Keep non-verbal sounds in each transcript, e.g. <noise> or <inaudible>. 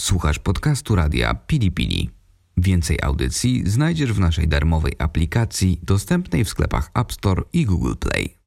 Słuchasz podcastu radia Pili Pili. Więcej audycji znajdziesz w naszej darmowej aplikacji dostępnej w sklepach App Store i Google Play.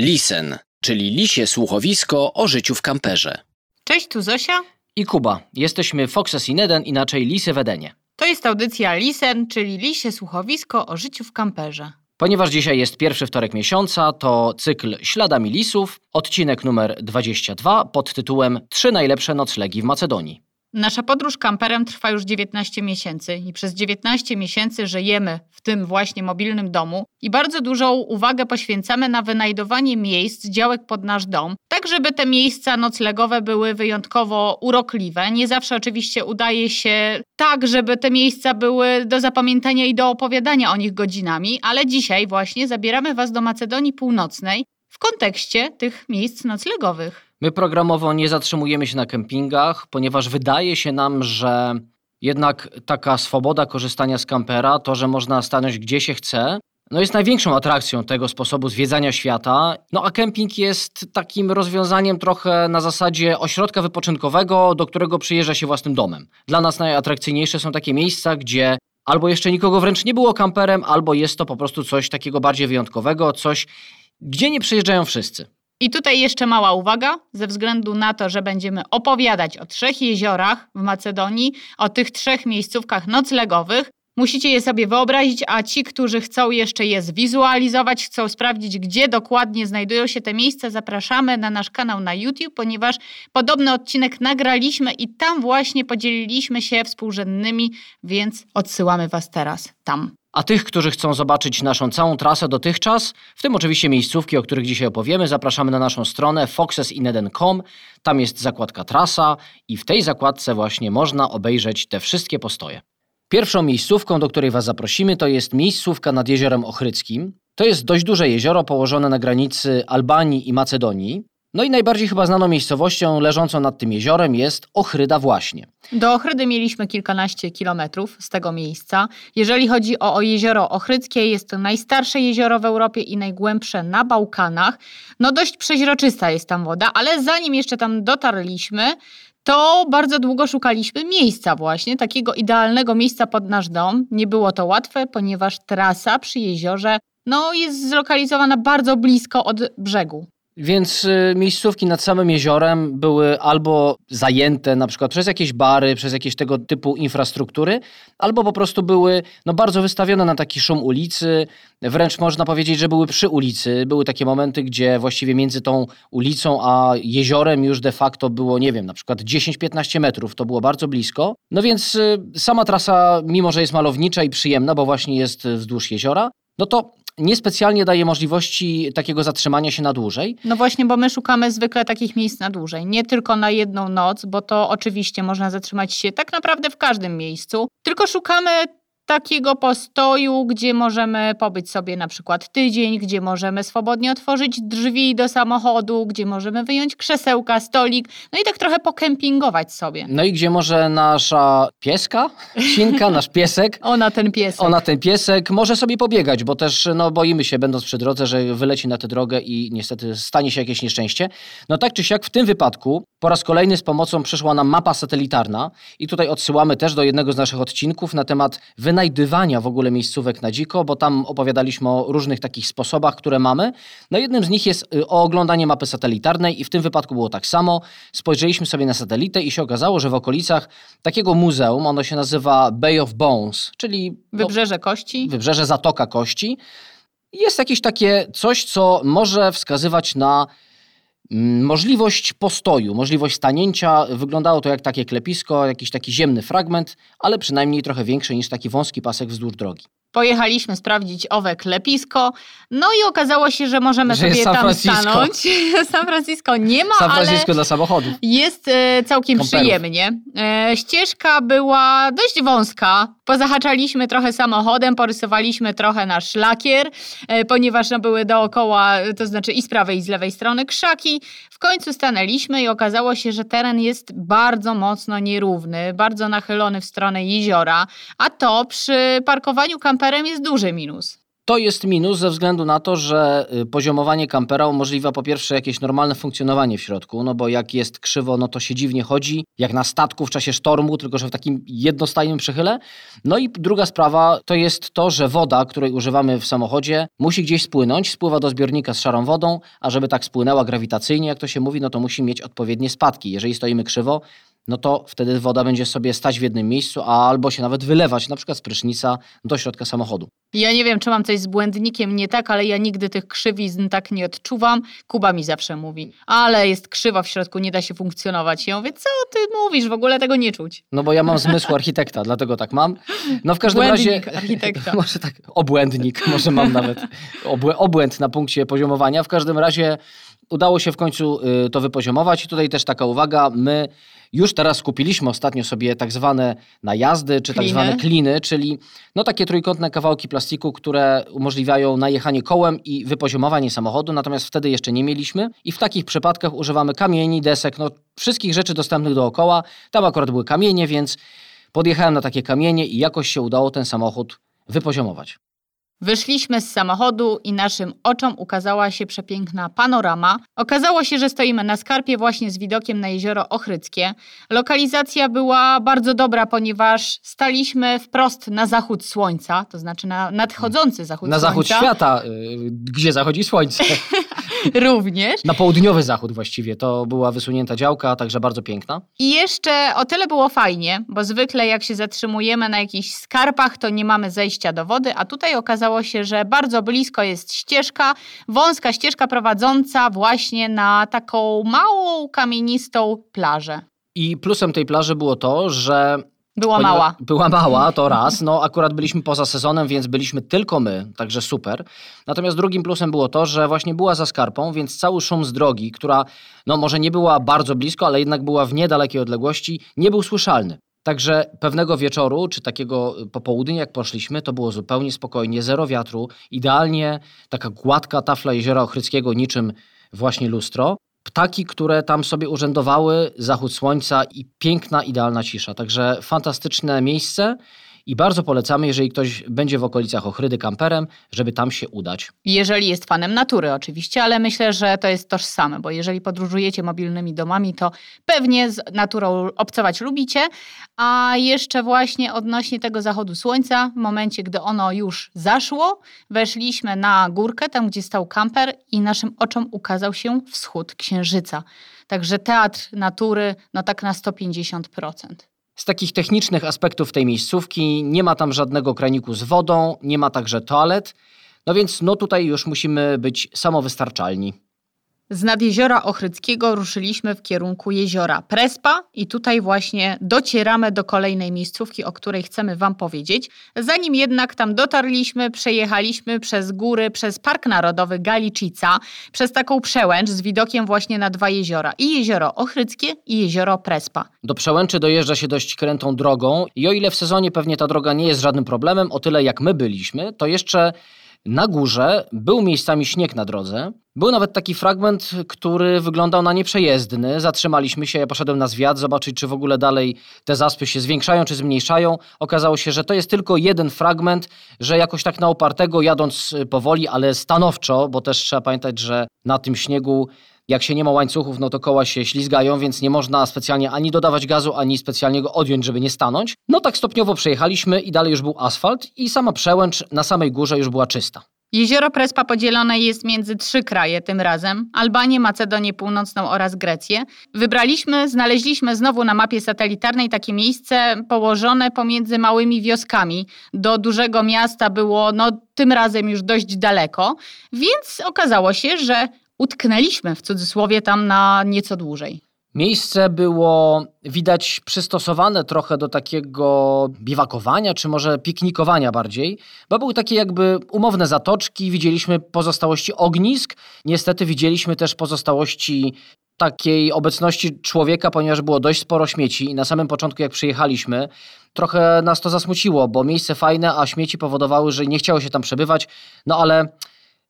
Lisen, czyli lisie słuchowisko o życiu w kamperze. Cześć, tu Zosia. I Kuba. Jesteśmy Foxes in Eden, inaczej Lisy w Edenie. To jest audycja Lisen, czyli lisie słuchowisko o życiu w kamperze. Ponieważ dzisiaj jest pierwszy wtorek miesiąca, to cykl Śladami Lisów, odcinek numer 22 pod tytułem Trzy najlepsze noclegi w Macedonii. Nasza podróż kamperem trwa już 19 miesięcy i przez 19 miesięcy żyjemy w tym właśnie mobilnym domu i bardzo dużą uwagę poświęcamy na wynajdowanie miejsc, działek pod nasz dom, tak żeby te miejsca noclegowe były wyjątkowo urokliwe. Nie zawsze oczywiście udaje się tak, żeby te miejsca były do zapamiętania i do opowiadania o nich godzinami, ale dzisiaj właśnie zabieramy Was do Macedonii Północnej w kontekście tych miejsc noclegowych. My programowo nie zatrzymujemy się na kempingach, ponieważ wydaje się nam, że jednak taka swoboda korzystania z kampera, to, że można stanąć gdzie się chce, no jest największą atrakcją tego sposobu zwiedzania świata. No a kemping jest takim rozwiązaniem trochę na zasadzie ośrodka wypoczynkowego, do którego przyjeżdża się własnym domem. Dla nas najatrakcyjniejsze są takie miejsca, gdzie albo jeszcze nikogo wręcz nie było kamperem, albo jest to po prostu coś takiego bardziej wyjątkowego, coś, gdzie nie przyjeżdżają wszyscy. I tutaj jeszcze mała uwaga, ze względu na to, że będziemy opowiadać o trzech jeziorach w Macedonii, o tych trzech miejscówkach noclegowych. Musicie je sobie wyobrazić, a ci, którzy chcą jeszcze je zwizualizować, chcą sprawdzić, gdzie dokładnie znajdują się te miejsca, zapraszamy na nasz kanał na YouTube, ponieważ podobny odcinek nagraliśmy i tam właśnie podzieliliśmy się współrzędnymi, więc odsyłamy Was teraz tam. A tych, którzy chcą zobaczyć naszą całą trasę dotychczas, w tym oczywiście miejscówki, o których dzisiaj opowiemy, zapraszamy na naszą stronę foxesineden.com. Tam jest zakładka trasa i w tej zakładce właśnie można obejrzeć te wszystkie postoje. Pierwszą miejscówką, do której Was zaprosimy, to jest miejscówka nad Jeziorem Ochryckim. To jest dość duże jezioro położone na granicy Albanii i Macedonii. No i najbardziej chyba znaną miejscowością leżącą nad tym jeziorem jest Ochryda właśnie. Do Ochrydy mieliśmy kilkanaście kilometrów z tego miejsca. Jeżeli chodzi o, o jezioro Ochryckie, jest to najstarsze jezioro w Europie i najgłębsze na Bałkanach. No dość przeźroczysta jest tam woda, ale zanim jeszcze tam dotarliśmy, to bardzo długo szukaliśmy miejsca właśnie, takiego idealnego miejsca pod nasz dom. Nie było to łatwe, ponieważ trasa przy jeziorze no, jest zlokalizowana bardzo blisko od brzegu. Więc y, miejscówki nad samym jeziorem były albo zajęte na przykład przez jakieś bary, przez jakieś tego typu infrastruktury, albo po prostu były no, bardzo wystawione na taki szum ulicy. Wręcz można powiedzieć, że były przy ulicy. Były takie momenty, gdzie właściwie między tą ulicą a jeziorem już de facto było, nie wiem, na przykład 10-15 metrów. To było bardzo blisko. No więc y, sama trasa, mimo że jest malownicza i przyjemna, bo właśnie jest wzdłuż jeziora, no to niespecjalnie daje możliwości takiego zatrzymania się na dłużej. No właśnie, bo my szukamy zwykle takich miejsc na dłużej. Nie tylko na jedną noc, bo to oczywiście można zatrzymać się tak naprawdę w każdym miejscu, tylko szukamy takiego postoju, gdzie możemy pobyć sobie na przykład tydzień, gdzie możemy swobodnie otworzyć drzwi do samochodu, gdzie możemy wyjąć krzesełka, stolik, no i tak trochę pokempingować sobie. No i gdzie może nasza pieska, Sinka, nasz piesek, <laughs> ona ten piesek. Ona ten piesek może sobie pobiegać, bo też no, boimy się, będąc przy drodze, że wyleci na tę drogę i niestety stanie się jakieś nieszczęście. No tak czy siak w tym wypadku po raz kolejny z pomocą przyszła nam mapa satelitarna i tutaj odsyłamy też do jednego z naszych odcinków na temat wynajdywania w ogóle miejscówek na dziko, bo tam opowiadaliśmy o różnych takich sposobach, które mamy. No jednym z nich jest y, oglądanie mapy satelitarnej i w tym wypadku było tak samo. Spojrzeliśmy sobie na satelitę i się okazało, że w okolicach takiego muzeum, ono się nazywa Bay of Bones, czyli... No, wybrzeże Kości. Wybrzeże Zatoka Kości. Jest jakieś takie coś, co może wskazywać na możliwość postoju, możliwość stanięcia, wyglądało to jak takie klepisko, jakiś taki ziemny fragment, ale przynajmniej trochę większy niż taki wąski pasek wzdłuż drogi. Pojechaliśmy sprawdzić owe klepisko, no i okazało się, że możemy że sobie tam Francisco. stanąć. <laughs> San Francisco nie ma, San Francisco ale dla samochodów. Jest e, całkiem Komperów. przyjemnie. E, ścieżka była dość wąska. Pozahaczaliśmy trochę samochodem, porysowaliśmy trochę nasz lakier, e, ponieważ no, były dookoła, to znaczy i z prawej i z lewej strony krzaki. Końcu stanęliśmy i okazało się, że teren jest bardzo mocno nierówny, bardzo nachylony w stronę jeziora, a to przy parkowaniu kamperem jest duży minus. To jest minus ze względu na to, że y, poziomowanie kampera umożliwia po pierwsze jakieś normalne funkcjonowanie w środku, no bo jak jest krzywo, no to się dziwnie chodzi, jak na statku w czasie sztormu, tylko że w takim jednostajnym przechyle. No i druga sprawa to jest to, że woda, której używamy w samochodzie, musi gdzieś spłynąć, spływa do zbiornika z szarą wodą, a żeby tak spłynęła grawitacyjnie, jak to się mówi, no to musi mieć odpowiednie spadki. Jeżeli stoimy krzywo, no to wtedy woda będzie sobie stać w jednym miejscu, albo się nawet wylewać, na przykład z prysznica do środka samochodu. Ja nie wiem, czy mam coś z błędnikiem nie tak, ale ja nigdy tych krzywizn tak nie odczuwam. Kuba mi zawsze mówi, ale jest krzywa w środku, nie da się funkcjonować. Ja mówię, co ty mówisz, w ogóle tego nie czuć. No bo ja mam zmysł architekta, <laughs> dlatego tak mam. No w każdym Błędnik razie... architekta. <laughs> Może tak, obłędnik, może mam nawet obłę, obłęd na punkcie poziomowania. W każdym razie udało się w końcu y, to wypoziomować i tutaj też taka uwaga, my już teraz kupiliśmy ostatnio sobie tak zwane najazdy, czy tak Kliny. zwane kliny, czyli no takie trójkątne kawałki plastiku, które umożliwiają najechanie kołem i wypoziomowanie samochodu, natomiast wtedy jeszcze nie mieliśmy i w takich przypadkach używamy kamieni, desek, no wszystkich rzeczy dostępnych dookoła. Tam akurat były kamienie, więc podjechałem na takie kamienie i jakoś się udało ten samochód wypoziomować. Wyszliśmy z samochodu i naszym oczom ukazała się przepiękna panorama. Okazało się, że stoimy na skarpie właśnie z widokiem na jezioro Ochryckie. Lokalizacja była bardzo dobra, ponieważ staliśmy wprost na zachód słońca, to znaczy na nadchodzący zachód Na słońca. zachód świata, y, gdzie zachodzi słońce. <laughs> <laughs> Również. Na południowy zachód właściwie. To była wysunięta działka, także bardzo piękna. I jeszcze o tyle było fajnie, bo zwykle jak się zatrzymujemy na jakichś skarpach, to nie mamy zejścia do wody, a tutaj okazało się, że bardzo blisko jest ścieżka, wąska ścieżka prowadząca właśnie na taką małą kamienistą plażę. I plusem tej plaży było to, że Była Ponieważ mała. Była mała, to raz. No akurat byliśmy poza sezonem, więc byliśmy tylko my, także super. Natomiast drugim plusem było to, że właśnie była za skarpą, więc cały szum z drogi, która no może nie była bardzo blisko, ale jednak była w niedalekiej odległości, nie był słyszalny. Także pewnego wieczoru, czy takiego popołudnia, jak poszliśmy, to było zupełnie spokojnie, zero wiatru, idealnie taka gładka tafla jeziora Ochryckiego, niczym właśnie lustro. Ptaki, które tam sobie urzędowały, zachód słońca i piękna, idealna cisza. Także fantastyczne miejsce i bardzo polecamy, jeżeli ktoś będzie w okolicach Ochrydy kamperem, żeby tam się udać. Jeżeli jest fanem natury oczywiście, ale myślę, że to jest tożsame, bo jeżeli podróżujecie mobilnymi domami, to pewnie z naturą obcować lubicie. A jeszcze właśnie odnośnie tego zachodu słońca, w momencie, gdy ono już zaszło, weszliśmy na górkę, tam gdzie stał kamper i naszym oczom ukazał się wschód księżyca. Także teatr natury, no tak na 150%. Z takich technicznych aspektów tej miejscówki nie ma tam żadnego kraniku z wodą, nie ma także toalet, no więc no tutaj już musimy być samowystarczalni. Z nad jeziora Ochryckiego ruszyliśmy w kierunku jeziora Prespa i tutaj właśnie docieramy do kolejnej miejscówki, o której chcemy Wam powiedzieć. Zanim jednak tam dotarliśmy, przejechaliśmy przez góry, przez Park Narodowy Galicica, przez taką przełęcz z widokiem właśnie na dwa jeziora. I jezioro Ochryckie i jezioro Prespa. Do przełęczy dojeżdża się dość krętą drogą i o ile w sezonie pewnie ta droga nie jest żadnym problemem, o tyle jak my byliśmy, to jeszcze na górze był miejscami śnieg na drodze. Był nawet taki fragment, który wyglądał na nieprzejezdny. Zatrzymaliśmy się, ja poszedłem na zwiat, zobaczyć, czy w ogóle dalej te zaspy się zwiększają, czy zmniejszają. Okazało się, że to jest tylko jeden fragment, że jakoś tak na opartego, jadąc powoli, ale stanowczo, bo też trzeba pamiętać, że na tym śniegu jak się nie ma łańcuchów, no to koła się ślizgają, więc nie można specjalnie ani dodawać gazu, ani specjalnie go odjąć, żeby nie stanąć. No tak stopniowo przejechaliśmy i dalej już był asfalt i sama przełęcz na samej górze już była czysta. Jezioro Prespa podzielone jest między trzy kraje tym razem: Albanię, Macedonię Północną oraz Grecję. Wybraliśmy, znaleźliśmy znowu na mapie satelitarnej takie miejsce położone pomiędzy małymi wioskami. Do dużego miasta było no, tym razem już dość daleko, więc okazało się, że utknęliśmy w cudzysłowie tam na nieco dłużej. Miejsce było widać przystosowane trochę do takiego biwakowania, czy może piknikowania bardziej, bo były takie jakby umowne zatoczki, widzieliśmy pozostałości ognisk, niestety widzieliśmy też pozostałości takiej obecności człowieka, ponieważ było dość sporo śmieci i na samym początku jak przyjechaliśmy, trochę nas to zasmuciło, bo miejsce fajne, a śmieci powodowały, że nie chciało się tam przebywać, no ale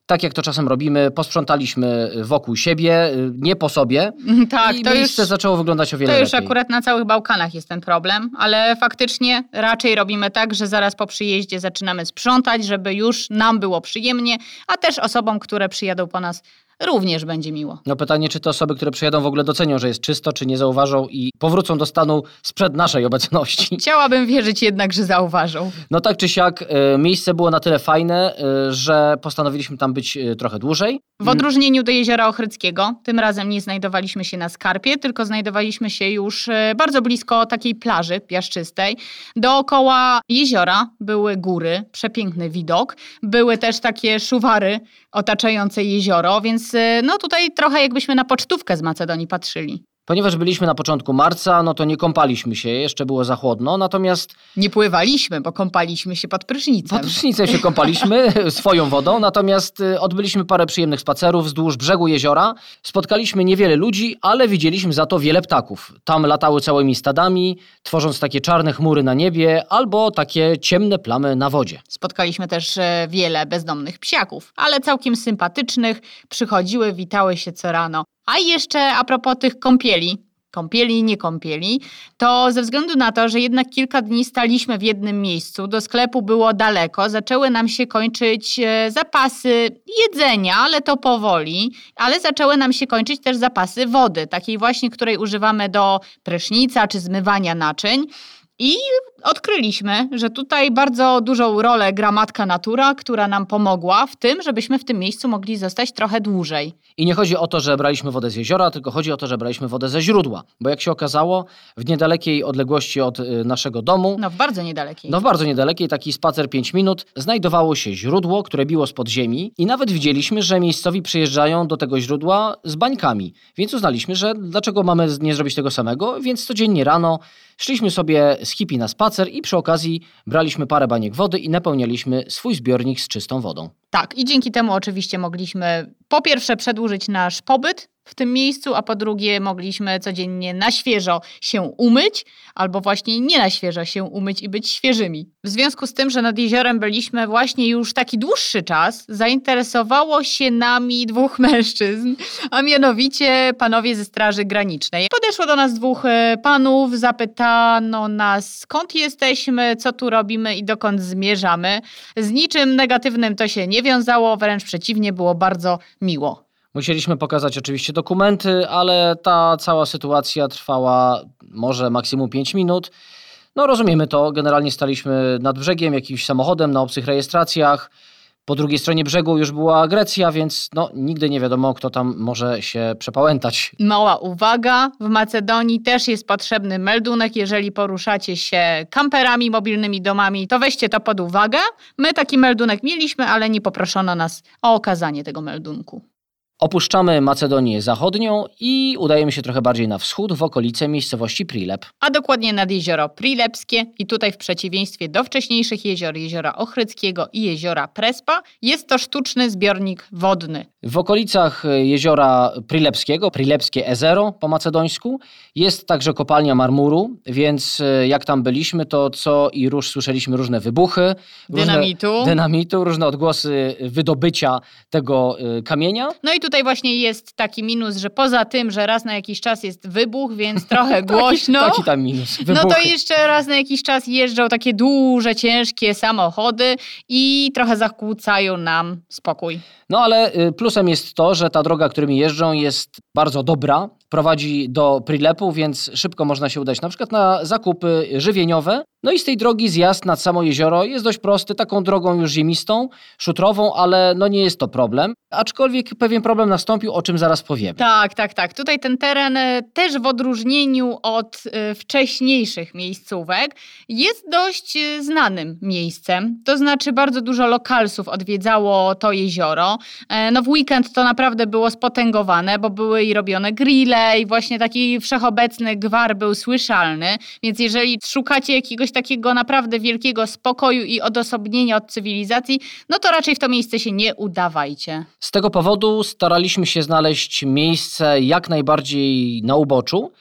tak jak to czasem robimy, posprzątaliśmy wokół siebie, y, nie po sobie. Tak, i to już, miejsce zaczęło wyglądać o wiele to już lepiej. akurat na całych Bałkanach jest ten problem, ale faktycznie raczej robimy tak, że zaraz po przyjeździe zaczynamy sprzątać, żeby już nam było przyjemnie, a też osobom, które przyjadą po nas również będzie miło. No pytanie, czy te osoby, które przyjadą w ogóle docenią, że jest czysto, czy nie zauważą i powrócą do stanu sprzed naszej obecności. <laughs> Chciałabym wierzyć jednak, że zauważą. No tak czy siak, e, miejsce było na tyle fajne, e, że postanowiliśmy tam być e, trochę dłużej. W odróżnieniu do Jeziora Ochryckiego, tym razem nie znajdowaliśmy się na skarpie, tylko znajdowaliśmy się już bardzo blisko takiej plaży piaszczystej. Dookoła jeziora były góry, przepiękny widok. Były też takie szuwary otaczające jezioro, więc e, no tutaj trochę jakbyśmy na pocztówkę z Macedonii patrzyli. Ponieważ byliśmy na początku marca, no to nie kąpaliśmy się, jeszcze było za chłodno, natomiast Nie pływaliśmy, bo kąpaliśmy się pod prysznicem. pod prysznicem się kąpaliśmy <laughs> swoją wodą, natomiast y, odbyliśmy parę przyjemnych spacerów wzdłuż brzegu jeziora. Spotkaliśmy niewiele ludzi, ale widzieliśmy za to wiele ptaków. Tam latały całymi stadami, tworząc takie czarne chmury na niebie albo takie ciemne plamy na wodzie. Spotkaliśmy też e, wiele bezdomnych psiaków, ale całkiem sympatycznych. Przychodziły, witały się co rano. A jeszcze a propos tych kąpieli, kąpieli nie kąpieli, to ze względu na to, że jednak kilka dni staliśmy w jednym miejscu, do sklepu było daleko, zaczęły nam się kończyć e, zapasy jedzenia, ale to powoli, ale zaczęły nam się kończyć też zapasy wody, takiej właśnie, której używamy do prysznica czy zmywania naczyń. I odkryliśmy, że tutaj bardzo dużą rolę gra matka natura, która nam pomogła w tym, żebyśmy w tym miejscu mogli zostać trochę dłużej. I nie chodzi o to, że braliśmy wodę z jeziora, tylko chodzi o to, że braliśmy wodę ze źródła. Bo jak się okazało, w niedalekiej odległości od y, naszego domu, No w bardzo niedalekiej. no w bardzo niedalekiej, taki spacer 5 minut, znajdowało się źródło, które biło spod ziemi i nawet widzieliśmy, że miejscowi przyjeżdżają do tego źródła z bańkami. Więc uznaliśmy, że dlaczego mamy nie zrobić tego samego, więc codziennie rano szliśmy sobie z hippie na spacer i przy okazji braliśmy parę baniek wody i napełnialiśmy swój zbiornik z czystą wodą. Tak, i dzięki temu oczywiście mogliśmy po pierwsze przedłużyć nasz pobyt w tym miejscu, a po drugie mogliśmy codziennie na świeżo się umyć, albo właśnie nie na świeżo się umyć i być świeżymi. W związku z tym, że nad jeziorem byliśmy właśnie już taki dłuższy czas, zainteresowało się nami dwóch mężczyzn, a mianowicie panowie ze Straży Granicznej. Podeszło do nas dwóch e, panów, zapytano nas skąd jesteśmy, co tu robimy i dokąd zmierzamy. Z niczym negatywnym to się nie wiązało, wręcz przeciwnie, było bardzo miło. Musieliśmy pokazać oczywiście dokumenty, ale ta cała sytuacja trwała może maksimum 5 minut. No rozumiemy to, generalnie staliśmy nad brzegiem jakimś samochodem na obcych rejestracjach. Po drugiej stronie brzegu już była Grecja, więc no, nigdy nie wiadomo, kto tam może się przepałętać. Mała uwaga, w Macedonii też jest potrzebny meldunek, jeżeli poruszacie się kamperami, mobilnymi domami, to weźcie to pod uwagę. My taki meldunek mieliśmy, ale nie poproszono nas o okazanie tego meldunku. Opuszczamy Macedonię Zachodnią i udajemy się trochę bardziej na wschód, w okolice miejscowości Prilep. A dokładnie nad jezioro Prilepskie i tutaj w przeciwieństwie do wcześniejszych jezior, jeziora Ochryckiego i jeziora Prespa, jest to sztuczny zbiornik wodny. W okolicach e, jeziora Prilepskiego, Prilepskie Ezero po macedońsku, jest także kopalnia marmuru, więc e, jak tam byliśmy, to co i róż słyszeliśmy różne wybuchy, Dynamitu. różne, dynamitu, różne odgłosy wydobycia tego e, kamienia. No i tutaj właśnie jest taki minus, że poza tym, że raz na jakiś czas jest wybuch, więc trochę <laughs> głośno. Taki, taki tam minus. No Wybuchy. to jeszcze raz na jakiś czas jeżdżą takie duże, ciężkie samochody i trochę zakłócają nam spokój. No ale y, plusem jest to, że ta droga, którymi jeżdżą jest bardzo dobra, prowadzi do Prilepu, więc szybko można się udać na przykład na zakupy żywieniowe. No i z tej drogi zjazd nad samo jezioro jest dość prosty, taką drogą już ziemistą, szutrową, ale no nie jest to problem. Aczkolwiek pewien problem nastąpił, o czym zaraz powiemy. Tak, tak, tak. Tutaj ten teren e, też w odróżnieniu od e, wcześniejszych miejscówek jest dość e, znanym miejscem. To znaczy bardzo dużo lokalsów odwiedzało to jezioro. No w weekend to naprawdę było spotęgowane, bo były i robione grille i właśnie taki wszechobecny gwar był słyszalny. Więc jeżeli szukacie jakiegoś takiego naprawdę wielkiego spokoju i odosobnienia od cywilizacji, no to raczej w to miejsce się nie udawajcie. Z tego powodu staraliśmy się znaleźć miejsce jak najbardziej na uboczu.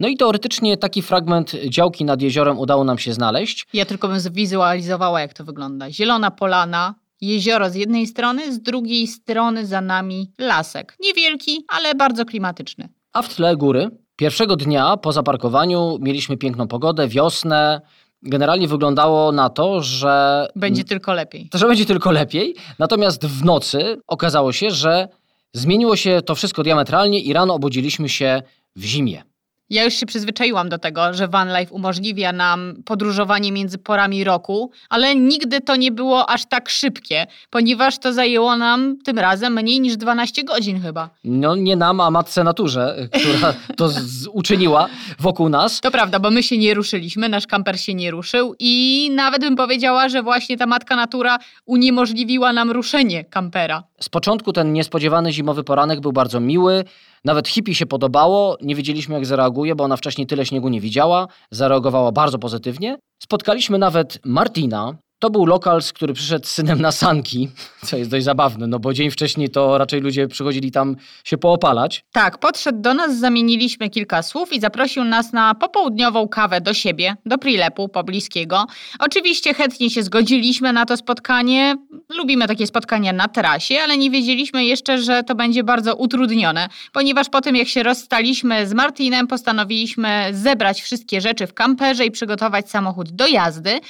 No i teoretycznie taki fragment działki nad jeziorem udało nam się znaleźć. Ja tylko bym zwizualizowała, jak to wygląda. Zielona polana, Jezioro z jednej strony, z drugiej strony za nami lasek. Niewielki, ale bardzo klimatyczny. A w tle góry. Pierwszego dnia po zaparkowaniu mieliśmy piękną pogodę, wiosnę. Generalnie wyglądało na to, że. Będzie tylko lepiej. Że będzie tylko lepiej. Natomiast w nocy okazało się, że zmieniło się to wszystko diametralnie i rano obudziliśmy się w zimie. Ja już się przyzwyczaiłam do tego, że van life umożliwia nam podróżowanie między porami roku, ale nigdy to nie było aż tak szybkie, ponieważ to zajęło nam tym razem mniej niż 12 godzin chyba. No nie nam, a matce naturze, która to uczyniła wokół nas. To prawda, bo my się nie ruszyliśmy, nasz kamper się nie ruszył i nawet bym powiedziała, że właśnie ta matka natura uniemożliwiła nam ruszenie kampera. Z początku ten niespodziewany zimowy poranek był bardzo miły. Nawet hippie się podobało. Nie wiedzieliśmy, jak zareaguje, bo ona wcześniej tyle śniegu nie widziała. Zareagowała bardzo pozytywnie. Spotkaliśmy nawet Martina. To był lokal, z który przyszedł z synem na sanki, <laughs> co jest dość zabawne, no bo dzień wcześniej to raczej ludzie przychodzili tam się poopalać. Tak, podszedł do nas, zamieniliśmy kilka słów i zaprosił nas na popołudniową kawę do siebie, do Prilepu pobliskiego. Oczywiście chętnie się zgodziliśmy na to spotkanie. Lubimy takie spotkania na terasie, ale nie wiedzieliśmy jeszcze, że to będzie bardzo utrudnione, ponieważ po tym jak się rozstaliśmy z Martinem, postanowiliśmy zebrać wszystkie rzeczy w kamperze i przygotować samochód do jazdy.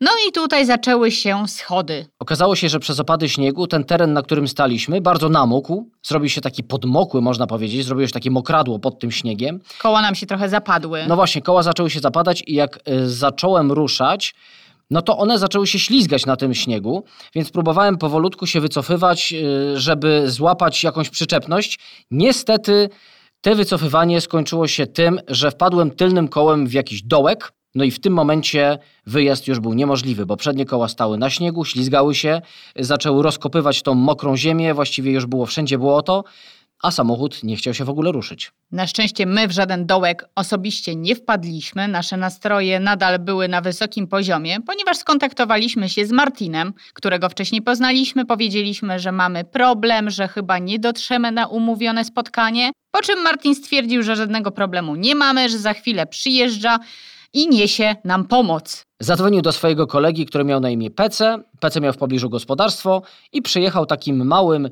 No i tutaj zaczęły się schody. Okazało się, że przez opady śniegu ten teren, na którym staliśmy, bardzo namógł. Zrobił się taki podmokły, można powiedzieć. Zrobiło się takie mokradło pod tym śniegiem. Koła nam się trochę zapadły. No właśnie, koła zaczęły się zapadać i jak y, zacząłem ruszać, no to one zaczęły się ślizgać na tym śniegu, więc próbowałem powolutku się wycofywać, y, żeby złapać jakąś przyczepność. Niestety te wycofywanie skończyło się tym, że wpadłem tylnym kołem w jakiś dołek. No i w tym momencie wyjazd już był niemożliwy, bo przednie koła stały na śniegu, ślizgały się, zaczęły rozkopywać tą mokrą ziemię, właściwie już było wszędzie błoto, a samochód nie chciał się w ogóle ruszyć. Na szczęście my w żaden dołek osobiście nie wpadliśmy. Nasze nastroje nadal były na wysokim poziomie, ponieważ skontaktowaliśmy się z Martinem, którego wcześniej poznaliśmy. Powiedzieliśmy, że mamy problem, że chyba nie dotrzemy na umówione spotkanie. Po czym Martin stwierdził, że żadnego problemu nie mamy, że za chwilę przyjeżdża i niesie nam pomoc. Zadzwonił do swojego kolegi, który miał na imię Pece. Pece miał w pobliżu gospodarstwo i przyjechał takim małym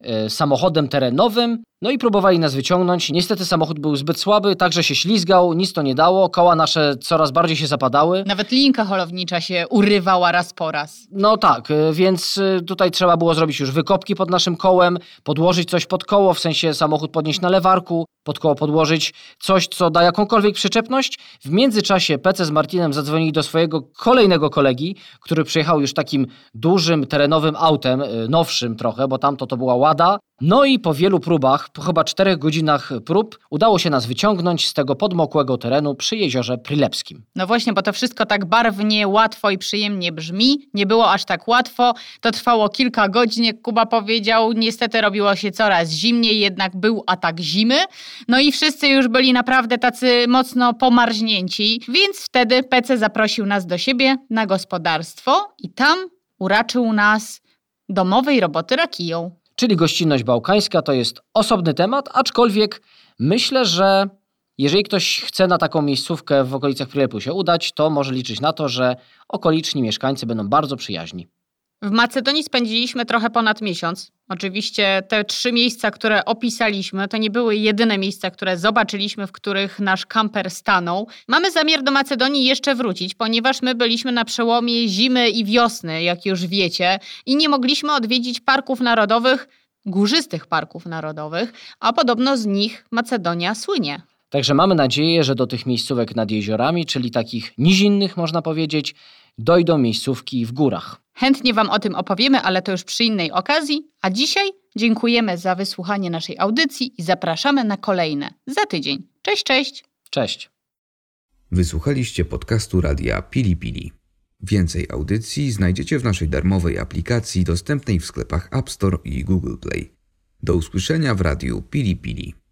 e, samochodem terenowym. No i próbowali nas wyciągnąć. Niestety samochód był zbyt słaby, także się ślizgał, nic to nie dało. Koła nasze coraz bardziej się zapadały. Nawet linka holownicza się urywała raz po raz. No tak, e, więc e, tutaj trzeba było zrobić już wykopki pod naszym kołem, podłożyć coś pod koło, w sensie samochód podnieść na lewarku, pod koło podłożyć coś, co da jakąkolwiek przyczepność. W międzyczasie PC z Martinem zadzwonili do swojego kolejnego kolegi, który przyjechał już takim dużym, terenowym autem, e, nowszym trochę, bo tamto to była Łada. No i po wielu próbach, po chyba czterech godzinach prób, udało się nas wyciągnąć z tego podmokłego terenu przy jeziorze Prilepskim. No właśnie, bo to wszystko tak barwnie, łatwo i przyjemnie brzmi. Nie było aż tak łatwo. To trwało kilka godzin, jak Kuba powiedział. Niestety robiło się coraz zimniej, jednak był atak zimy. No i wszyscy już byli naprawdę tacy mocno pomarznięci. Więc wtedy PC zaprosił nas do siebie na gospodarstwo i tam uraczył nas domowej roboty rakiją. Czyli gościnność bałkańska to jest osobny temat, aczkolwiek myślę, że jeżeli ktoś chce na taką miejscówkę w okolicach Prilepu się udać, to może liczyć na to, że okoliczni mieszkańcy będą bardzo przyjaźni. W Macedonii spędziliśmy trochę ponad miesiąc. Oczywiście te trzy miejsca, które opisaliśmy, to nie były jedyne miejsca, które zobaczyliśmy, w których nasz kamper stanął. Mamy zamiar do Macedonii jeszcze wrócić, ponieważ my byliśmy na przełomie zimy i wiosny, jak już wiecie, i nie mogliśmy odwiedzić parków narodowych, górzystych parków narodowych, a podobno z nich Macedonia słynie. Także mamy nadzieję, że do tych miejscówek nad jeziorami, czyli takich nizinnych można powiedzieć, dojdą miejscówki w górach. Chętnie Wam o tym opowiemy, ale to już przy innej okazji. A dzisiaj dziękujemy za wysłuchanie naszej audycji i zapraszamy na kolejne za tydzień. Cześć, cześć! Cześć! Wysłuchaliście podcastu radia Pili Pili. Więcej audycji znajdziecie w naszej darmowej aplikacji dostępnej w sklepach App Store i Google Play. Do usłyszenia w radiu Pili Pili.